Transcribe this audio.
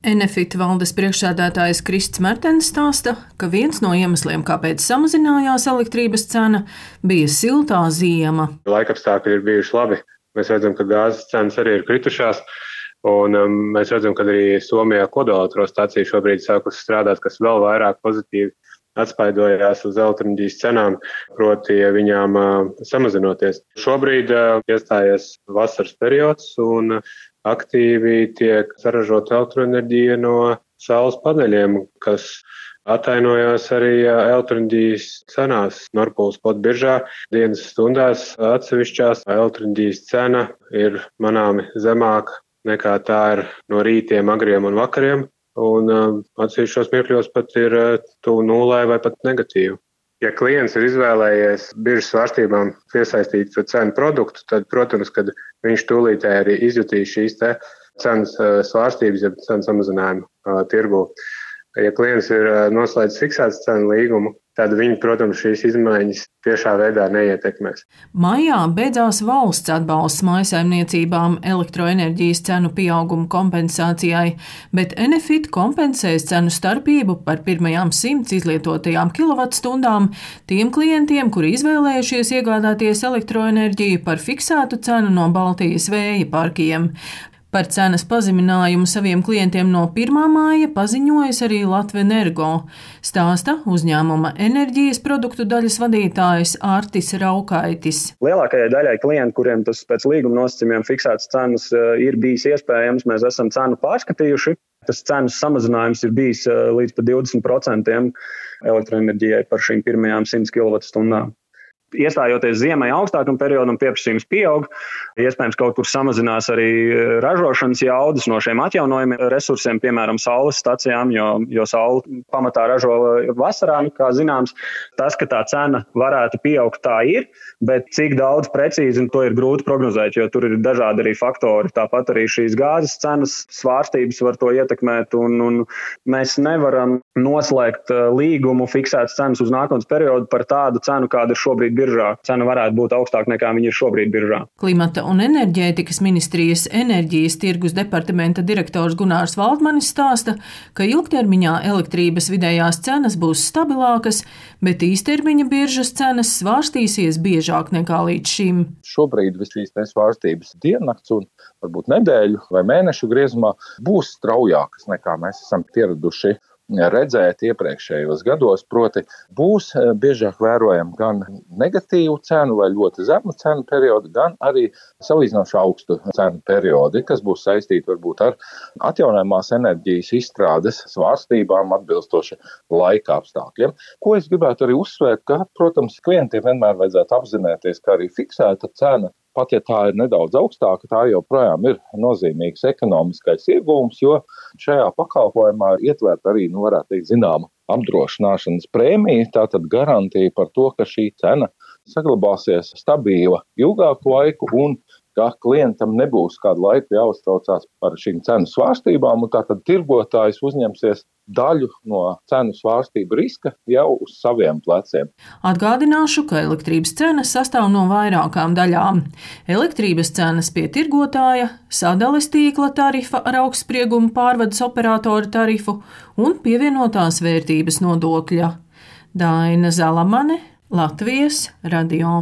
Enefit valdes priekšsēdētājs Krists Mertens stāsta, ka viens no iemesliem, kāpēc samazinājās elektrības cena, bija siltā ziema. Laikapstākļi ir bijuši labi. Mēs redzam, ka gāzes cenas arī ir kritušās. Un um, mēs redzam, ka arī Somijā kodolelektrostacija šobrīd sākus strādāt, kas vēl vairāk pozitīvi atspaidojās uz elektroenerģijas cenām, proti viņām uh, samazinoties. Šobrīd uh, iestājies vasaras periods un aktīvi tiek saražota elektroenerģija no saules paneļiem, kas atainojās arī elektroenerģijas cenās. Norpūles pot biržā dienas stundās atsevišķās elektroenerģijas cena ir manāmi zemāka nekā tā ir no rītiem, agriem un vakariem. Un atsevišķos mirkļos pat ir tuvu nulē vai pat negatīvu. Ja klients ir izvēlējies biržas svārstībām piesaistīt cenu produktu, tad, protams, viņš tūlītē arī izjutīs šīs cenas svārstības, ja cenu samazinājumu uh, tirgu. Ja klients ir noslēdzis fiksētas cenu līgumu, tad viņi, protams, šīs izmaiņas tiešā veidā neietekmēs. Maijā beidzās valsts atbalsts maisaimniecībām elektroenerģijas cenu pieauguma kompensācijai, bet Enefit kompensēs cenu starpību par pirmajām simts izlietotajām kilovatstundām tiem klientiem, kuri izvēlējušies iegādāties elektroenerģiju par fiksētu cenu no Baltijas vēja parkiem. Par cenas pazeminājumu saviem klientiem no 1. māja paziņojas arī Latvijas Energo. Stāsta uzņēmuma enerģijas produktu daļas vadītājs Artis Raukaitis. Lielākajai daļai klientu, kuriem tas pēc līguma nosacījumiem fiksētas cenas eh, ir bijis iespējams, mēs esam cenu pārskatījuši. Tas cenas samazinājums ir bijis eh, līdz pat 20% elektroenerģijai par šīm pirmajām 100 kWh iestājoties ziemai augstākam periodam, pieprasījums pieaug. Iespējams, kaut kur samazinās arī eh, ražošanas jaudas no šiem atjaunojumiem resursiem, piemēram, saules stacijām, jo, jo saule pamatā ražo vasarā, nu, kā zināms. Tas, ka tā cena varētu pieaugt, tā ir, bet cik daudz precīzi to ir grūti prognozēt, jo tur ir dažādi arī faktori. Tāpat arī šīs gāzes cenas svārstības var to ietekmēt, un, un mēs nevaram noslēgt eh, līgumu fiksētas cenas uz nākotnes periodu par tādu cenu, kāda ir šobrīd biržā. Cena varētu būt augstāka nekā viņa ir šobrīd biržā. Klimata un enerģētikas ministrijas enerģijas tirgus departamenta direktors Gunārs Valdmanis stāsta, ka ilgtermiņā elektrības vidējās cenas būs stabilākas, bet īstermiņa biržas cenas svārstīsies biežāk nekā līdz šim. Šobrīd šīs svārstības diennakts un varbūt nedēļu vai mēnešu griezumā būs straujākas nekā mēs esam pieraduši redzēt iepriekšējos gados. Proti, būs eh, biežāk vērojama gan negatīvu cenu vai ļoti zemu cenu periodu, gan arī salīdzinoši augstu cenu periodi, kas būs saistīti varbūt ar atjaunojamās enerģijas izstrādes svārstībām atbilstoši laika apstākļiem. Ko es gribētu arī uzsvērt, ka, protams, klientiem vienmēr vajadzētu apzināties, ka arī fiksēta cena pat ja tā ir nedaudz augstāka, tā joprojām ir nozīmīgs ekonomiskais iegūms, jo šajā pakalpojumā ir ietverta arī, nu, varētu teikt, zināma apdrošināšanas prēmija, tātad garantija par to, ka šī cena saglabāsies stabila ilgāku laiku un ka klientam nebūs kādu laiku jāuztraucās par šīm cenu svārstībām, un tātad tirgotājs uzņemsies daļu no cenu svārstību riska jau uz saviem pleciem. Atgādināšu, ka elektrības cenas sastāv no vairākām daļām. Elektrības cenas pie tirgotāja, sadales tīkla tarifa ar augstspriegumu pārvades operatoru tarifu un pievienotās vērtības nodokļa. Daina Zalamane, Latvijas radio.